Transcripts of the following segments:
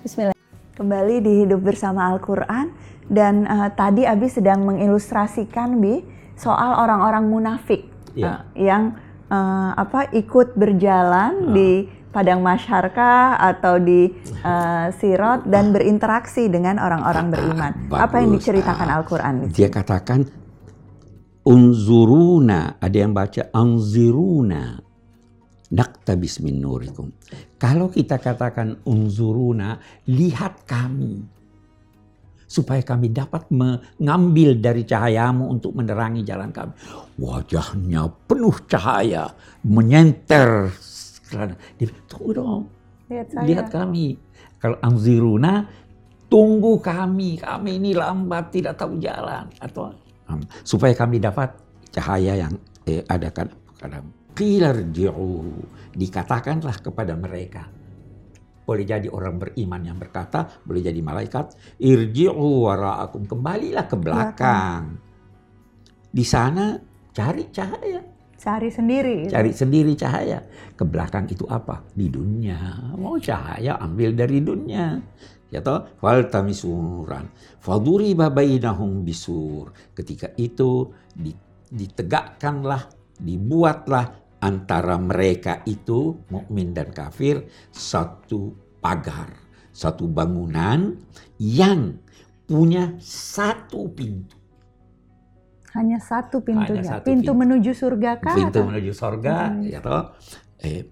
Bismillah. Kembali di Hidup Bersama Al-Quran. Dan uh, tadi Abi sedang mengilustrasikan, Bi, soal orang-orang munafik. Iya. uh, yang uh, apa ikut berjalan Ah. di padang masyarkah atau di uh, sirot dan berinteraksi dengan orang-orang beriman. Apa yang bagus. diceritakan. Al-Quran? di Dia katakan unzuruna, ada yang baca anziruna. Naktabis min nurikum. Kalau kita katakan unzuruna, lihat kami. Supaya kami dapat mengambil dari cahayamu untuk menerangi jalan kami. Wajahnya penuh cahaya, menyenter. Dia, Tunggu dong, Lihat saya. lihat kami. Kalau anziruna, tunggu kami. Kami ini lambat, tidak tahu jalan. Atau supaya kami dapat cahaya yang eh, ada kad- kadamu. Qilarji'u. Dikatakanlah kepada mereka. Boleh jadi orang beriman yang berkata, boleh jadi malaikat. Irji'u wara'akum. Kembalilah ke belakang. Di sana cari cahaya. Cari sendiri. Cari sendiri cahaya. Ke belakang itu apa? Di dunia. Mau cahaya ambil dari dunia. Ya toh? Fal tamisuran. Faduriba bainahum bisur. Ketika itu di- ditegakkanlah, dibuatlah antara mereka itu mukmin dan kafir satu pagar, satu bangunan yang punya satu pintu. Hanya satu pintunya. satu pintu pintu. menuju surga kah? pintu atau- menuju sorga Hmm. ya toh eh,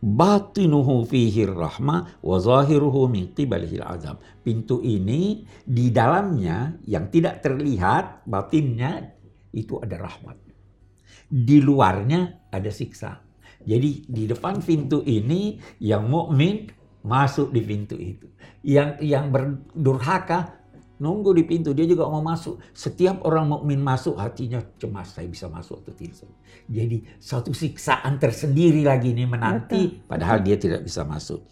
batinuhu fihi rahmah wa zahiruhu min qibalihil azab pintu ini di dalamnya yang tidak terlihat batinnya itu ada rahmat di luarnya ada siksa. Jadi di depan pintu ini yang mukmin masuk di pintu itu. Yang yang berdurhaka nunggu di pintu dia juga mau masuk. Setiap orang mukmin masuk hatinya cemas saya bisa masuk atau tidak. Jadi satu siksaan tersendiri lagi nih menanti padahal dia tidak bisa masuk.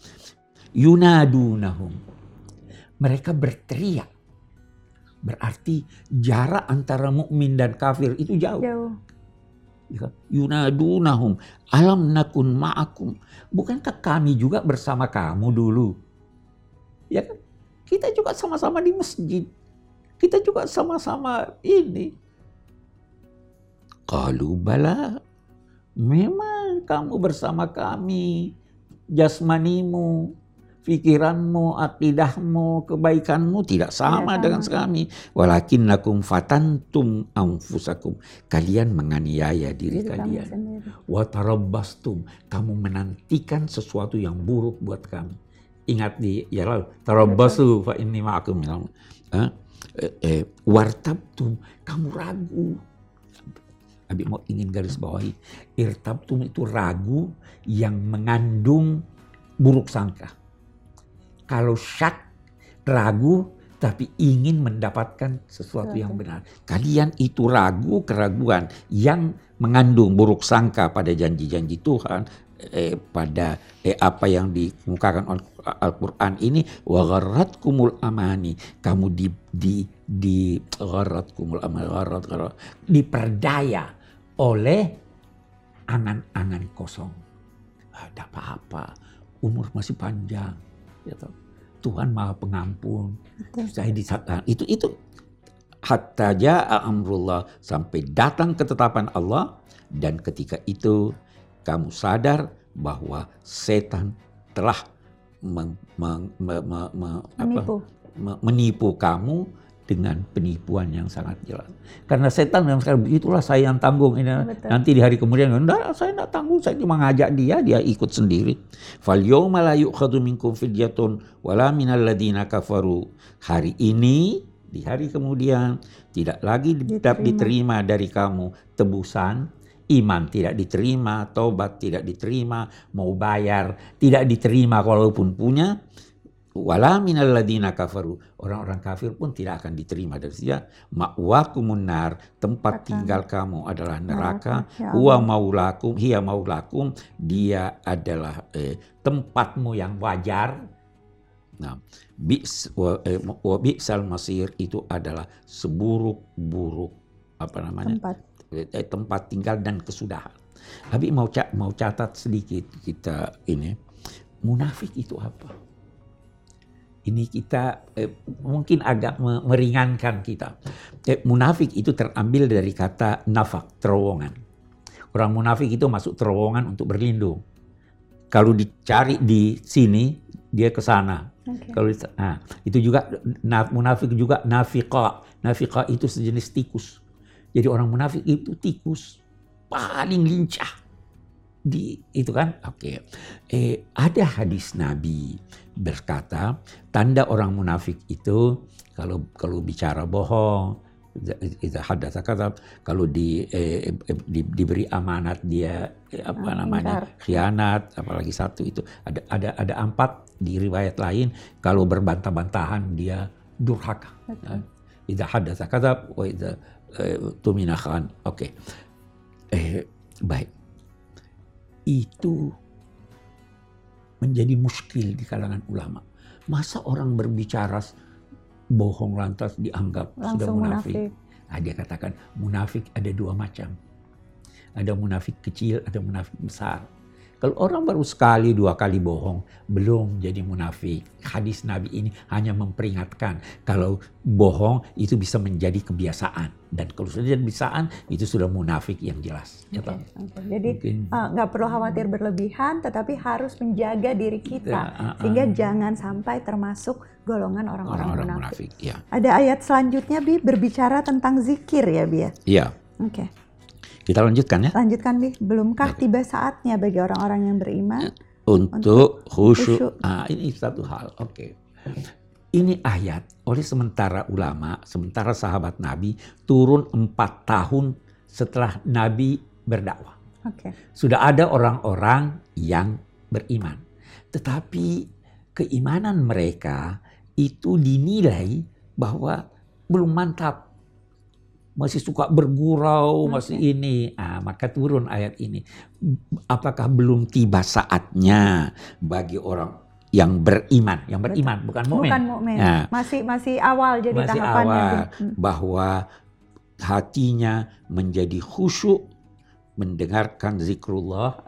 Yunadunahum. Mereka berteriak. Berarti jarak antara mukmin dan kafir itu jauh. Jauh. Ya, Yunadunahum alam nakun ma'akum. Bukankah kami juga bersama kamu dulu? Ya kan? Kita juga sama-sama di masjid. Kita juga sama-sama ini. Qalu bala. Memang kamu bersama kami. Jasmanimu, pikiranmu, akidahmu, kebaikanmu tidak sama sama. dengan kami. Walakin lakum fatantum anfusakum. Kalian menganiaya diri kamu kalian. sendiri. Watarabbastum. Kamu menantikan sesuatu yang buruk buat kami. Ingat di ya lalu tarabbasu fa inni ma'akum minal eh, eh, eh, wartabtum. Kamu ragu. Abi mau ingin garis bawahi. Irtabtum itu ragu yang mengandung buruk sangka. Kalau syak ragu tapi ingin mendapatkan sesuatu yang benar. Kalian itu ragu keraguan yang mengandung buruk sangka pada janji-janji Tuhan eh, pada eh, apa yang dikemukakan Al-Qur'an ini wa gharratkumul amani kamu di di di gharratkumul amani gharrat, gharrat, diperdaya oleh angan-angan kosong. Ada apa-apa, umur masih panjang. Gitu. Tuhan Maha Pengampun. Saya disatakan itu itu hatta jaa amrullah sampai datang ketetapan Allah dan ketika itu kamu sadar bahwa setan telah meng- meng- me- me- me- apa, Menipu. me- menipu kamu dengan penipuan yang sangat jelas. Karena setan memang sekarang itulah saya yang tanggung ini. Betul. Nanti di hari kemudian enggak saya enggak tanggung, saya cuma ngajak dia, dia ikut sendiri. Fal yauma la yu'khadhu minkum fidyatun wala minal ladina kafaru. Hari ini di hari kemudian tidak lagi Diterima. diterima, diterima dari kamu tebusan iman tidak diterima, taubat tidak diterima, mau bayar tidak diterima walaupun punya wala minal ladina kafaru. Orang-orang kafir pun tidak akan diterima dari dia ma'wakumun nar tempat Kata- tinggal kamu adalah neraka Ya huwa maulakum hiya maulakum dia adalah eh, tempatmu yang wajar. Nah bis wa, eh, wa bi'sal masir itu adalah seburuk-buruk apa namanya? Tempat. eh, tempat tinggal dan kesudahan. Habib mau mau catat sedikit kita ini. Munafik itu apa? Ini kita eh, mungkin agak me- meringankan kita. Eh, munafik itu terambil dari kata nafak, terowongan. Orang munafik itu masuk terowongan untuk berlindung. Kalau dicari di sini, dia ke sana. Oke. Kalau nah, itu juga na- munafik juga nafiqa. Nafiqa itu sejenis tikus. Jadi orang munafik itu tikus paling lincah di itu kan. Oke. Eh ada hadis Nabi berkata tanda orang munafik itu kalau kalau bicara bohong itu hadatsa kata kalau di, eh, di diberi amanat dia eh, apa Ah, namanya khianat apalagi satu itu ada ada ada empat di riwayat lain kalau berbantah-bantahan dia durhaka Betul. Idza hadatsa kadzab wa eh, tumina khan. Oke. Eh baik. Itu menjadi muskil di kalangan ulama. Masa orang berbicara bohong lantas dianggap sudah Langsung munafik? munafik. Nah, dia katakan munafik ada dua macam. Ada munafik kecil, ada munafik besar. Kalau orang baru sekali dua kali bohong, belum jadi munafik. Hadis Nabi ini hanya memperingatkan kalau bohong itu bisa menjadi kebiasaan dan kalau sudah jadi kebiasaan itu sudah munafik yang jelas. Ya, Oke, Pak? oke. Jadi eh, nggak perlu khawatir berlebihan, tetapi harus menjaga diri kita Ya, ah, ah. sehingga jangan sampai termasuk golongan orang-orang munafik. munafik. Ya, Ada ayat selanjutnya bi berbicara tentang zikir ya bi ya. iya. Oke, Kita lanjutkan ya. lanjutkan bi. Belumkah tiba saatnya bagi orang-orang yang beriman? Untuk khusyuk. khusyuk. Ah, ini satu hal. Oke. Ini ayat oleh sementara ulama, sementara sahabat Nabi turun empat tahun setelah Nabi berdakwah. Oke, Sudah ada orang-orang yang beriman. Tetapi keimanan mereka itu dinilai bahwa belum mantap. Masih suka bergurau, Oke. masih ini. Ah, maka turun ayat ini. Apakah belum tiba saatnya bagi orang yang beriman, yang beriman bukan mukmin. bukan mukmin. Nah. Masih masih awal jadi Masih tahapannya. awal. Hmm. bahwa hatinya menjadi khusyuk mendengarkan zikrullah,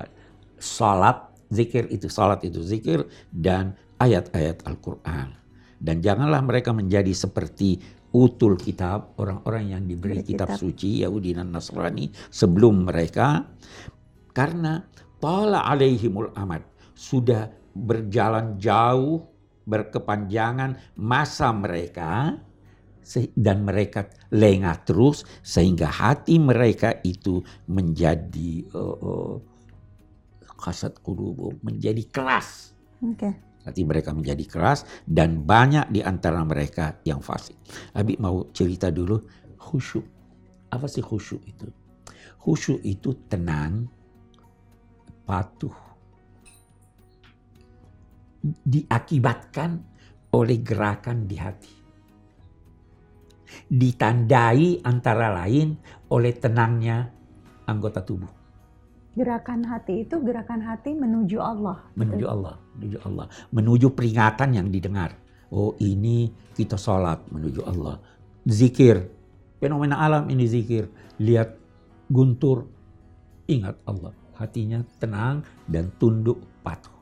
salat, zikir itu salat itu zikir dan ayat-ayat Al-Qur'an. Dan janganlah mereka menjadi seperti utul kitab, orang-orang yang diberi kitab, kitab. suci Yahudi dan Nasrani sebelum mereka karena tala alaihimul amad sudah berjalan jauh berkepanjangan masa mereka dan mereka lengah terus sehingga hati mereka itu menjadi uh, uh, kasat qulubum menjadi keras Oke. Hati mereka menjadi keras dan banyak di antara mereka yang fasik. Abi mau cerita dulu khusyuk. Apa sih khusyuk itu? Khusyuk itu tenang, patuh. Diakibatkan oleh gerakan di hati. Ditandai antara lain oleh tenangnya anggota tubuh Gerakan hati itu gerakan hati menuju Allah. menuju Allah, menuju Allah, menuju peringatan yang didengar. Oh ini kita sholat menuju Allah, zikir, fenomena alam ini zikir. Lihat guntur, ingat Allah, hatinya tenang dan tunduk patuh.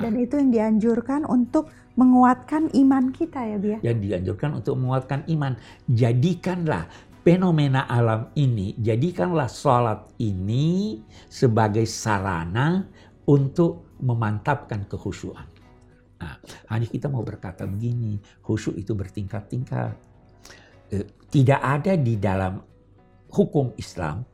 Dan itu yang dianjurkan untuk menguatkan iman kita ya Bia. Yang dianjurkan untuk menguatkan iman. Jadikanlah fenomena alam ini, jadikanlah sholat ini sebagai sarana untuk memantapkan kekhusyuan. Nah, hanya kita mau berkata begini, khusyuk itu bertingkat-tingkat. Eh, Tidak ada di dalam hukum Islam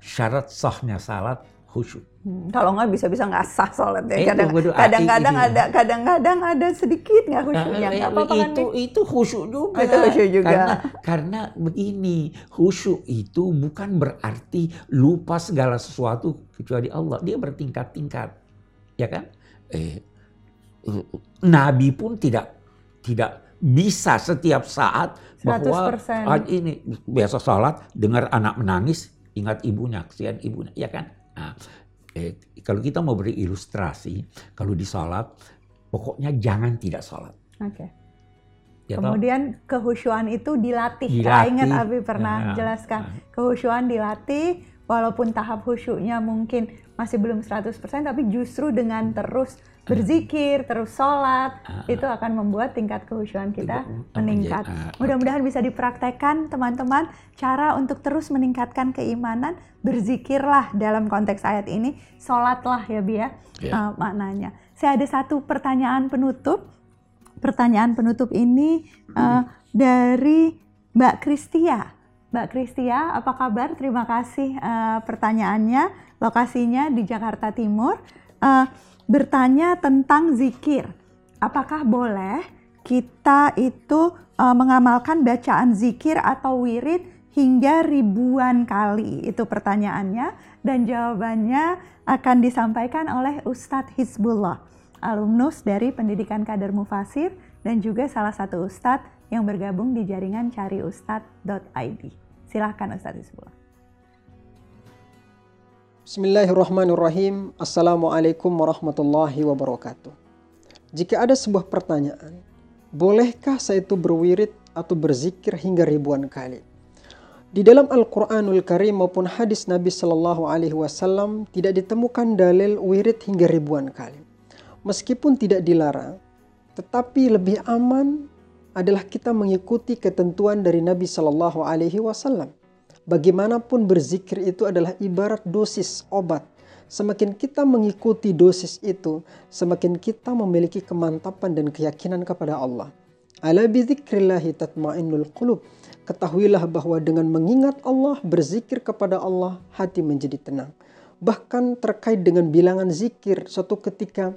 syarat sahnya salat khusyuk. Hmm, kalau nggak bisa-bisa nggak sah sholat ya. Kadang- waduh, Kadang-kadang ada, kadang-kadang ada sedikit nggak khusyuknya. Nah, Nggak apa-apa kan itu Bi? itu khusyuk juga. Itu khusyuk juga. Karena karena begini, khusyuk itu bukan berarti lupa segala sesuatu kecuali Allah. Dia bertingkat-tingkat. Ya kan? Eh Nabi pun tidak tidak bisa setiap saat bahwa 100%. ah, ini biasa salat dengar anak menangis ingat ibunya kesian ibunya ya kan nah, eh, kalau kita mau beri ilustrasi kalau di salat pokoknya jangan tidak salat Oke. ya toh? Kemudian kehusyuan itu dilatih. Dilatih. Saya ingat Abi pernah Nah, jelaskan. nah. Kehusyuan dilatih walaupun tahap khusyuknya mungkin masih belum 100% tapi justru dengan terus berzikir, terus sholat, itu akan membuat tingkat kehusuan kita meningkat. ah, Mudah-mudahan bisa dipraktekkan teman-teman cara untuk terus meningkatkan keimanan, berzikirlah dalam konteks ayat ini, sholatlah ya Bi ya Ya. uh, maknanya. Saya ada satu pertanyaan penutup. Pertanyaan penutup ini uh, dari Mbak Kristia. Mbak Kristia, apa kabar? Terima kasih uh, pertanyaannya. Lokasinya di Jakarta Timur. Uh, bertanya tentang zikir. Apakah boleh kita itu uh, mengamalkan bacaan zikir atau wirid hingga ribuan kali? Itu pertanyaannya dan jawabannya akan disampaikan oleh Ustadz Hizbullah, alumnus dari Pendidikan Kader Mufasir dan juga salah satu ustadz yang bergabung di jaringan cariustad.id. Silahkan Ustadz Hizbullah. Bismillahirrahmanirrahim. Assalamualaikum warahmatullahi wabarakatuh. Jika ada sebuah pertanyaan, bolehkah saya itu berwirid atau berzikir hingga ribuan kali? Di dalam Al-Quranul Karim maupun hadis Nabi Shallallahu Alaihi Wasallam tidak ditemukan dalil wirid hingga ribuan kali. Meskipun tidak dilarang, tetapi lebih aman adalah kita mengikuti ketentuan dari Nabi Shallallahu Alaihi Wasallam. Bagaimanapun berzikir itu adalah ibarat dosis obat. Semakin kita mengikuti dosis itu, semakin kita memiliki kemantapan dan keyakinan kepada Allah. Ala bizikrillahi tatmainnul qulub. Ketahuilah bahwa dengan mengingat Allah, berzikir kepada Allah, hati menjadi tenang. Bahkan terkait dengan bilangan zikir, suatu ketika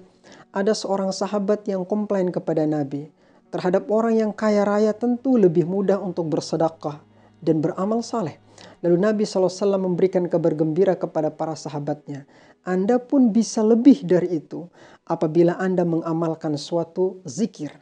ada seorang sahabat yang komplain kepada Nabi. Terhadap orang yang kaya raya tentu lebih mudah untuk bersedekah dan beramal saleh. Lalu Nabi SAW memberikan kabar gembira kepada para sahabatnya. Anda pun bisa lebih dari itu apabila Anda mengamalkan suatu zikir.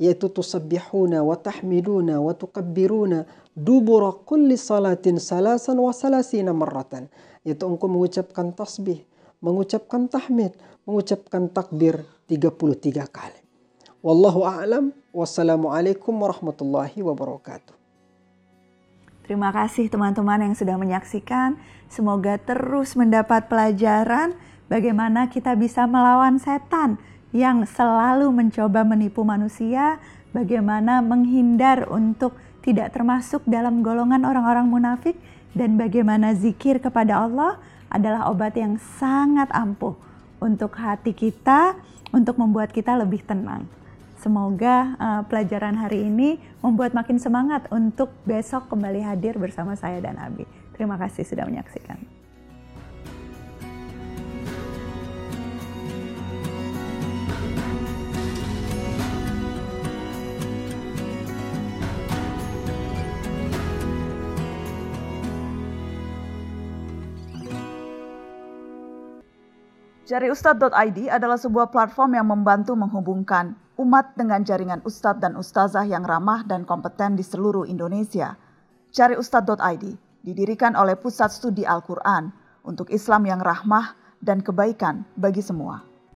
Yaitu tusabbihuna wa tahmiduna wa tukabbiruna dubura kulli salatin salasan wa salasina marratan. Yaitu engkau mengucapkan tasbih, mengucapkan tahmid, mengucapkan takbir 33 kali. Wallahu a'lam. Wassalamualaikum warahmatullahi wabarakatuh. Terima kasih teman-teman yang sudah menyaksikan. Semoga terus mendapat pelajaran bagaimana kita bisa melawan setan yang selalu mencoba menipu manusia, bagaimana menghindar untuk tidak termasuk dalam golongan orang-orang munafik, dan bagaimana zikir kepada Allah adalah obat yang sangat ampuh untuk hati kita, untuk membuat kita lebih tenang. Semoga uh, pelajaran hari ini membuat makin semangat untuk besok kembali hadir bersama saya dan Abi. Terima kasih sudah menyaksikan. Cariustad.id adalah sebuah platform yang membantu menghubungkan umat dengan jaringan ustadz dan ustazah yang ramah dan kompeten di seluruh Indonesia. Cariustad.id didirikan oleh Pusat Studi Al-Quran untuk Islam yang rahmah dan kebaikan bagi semua.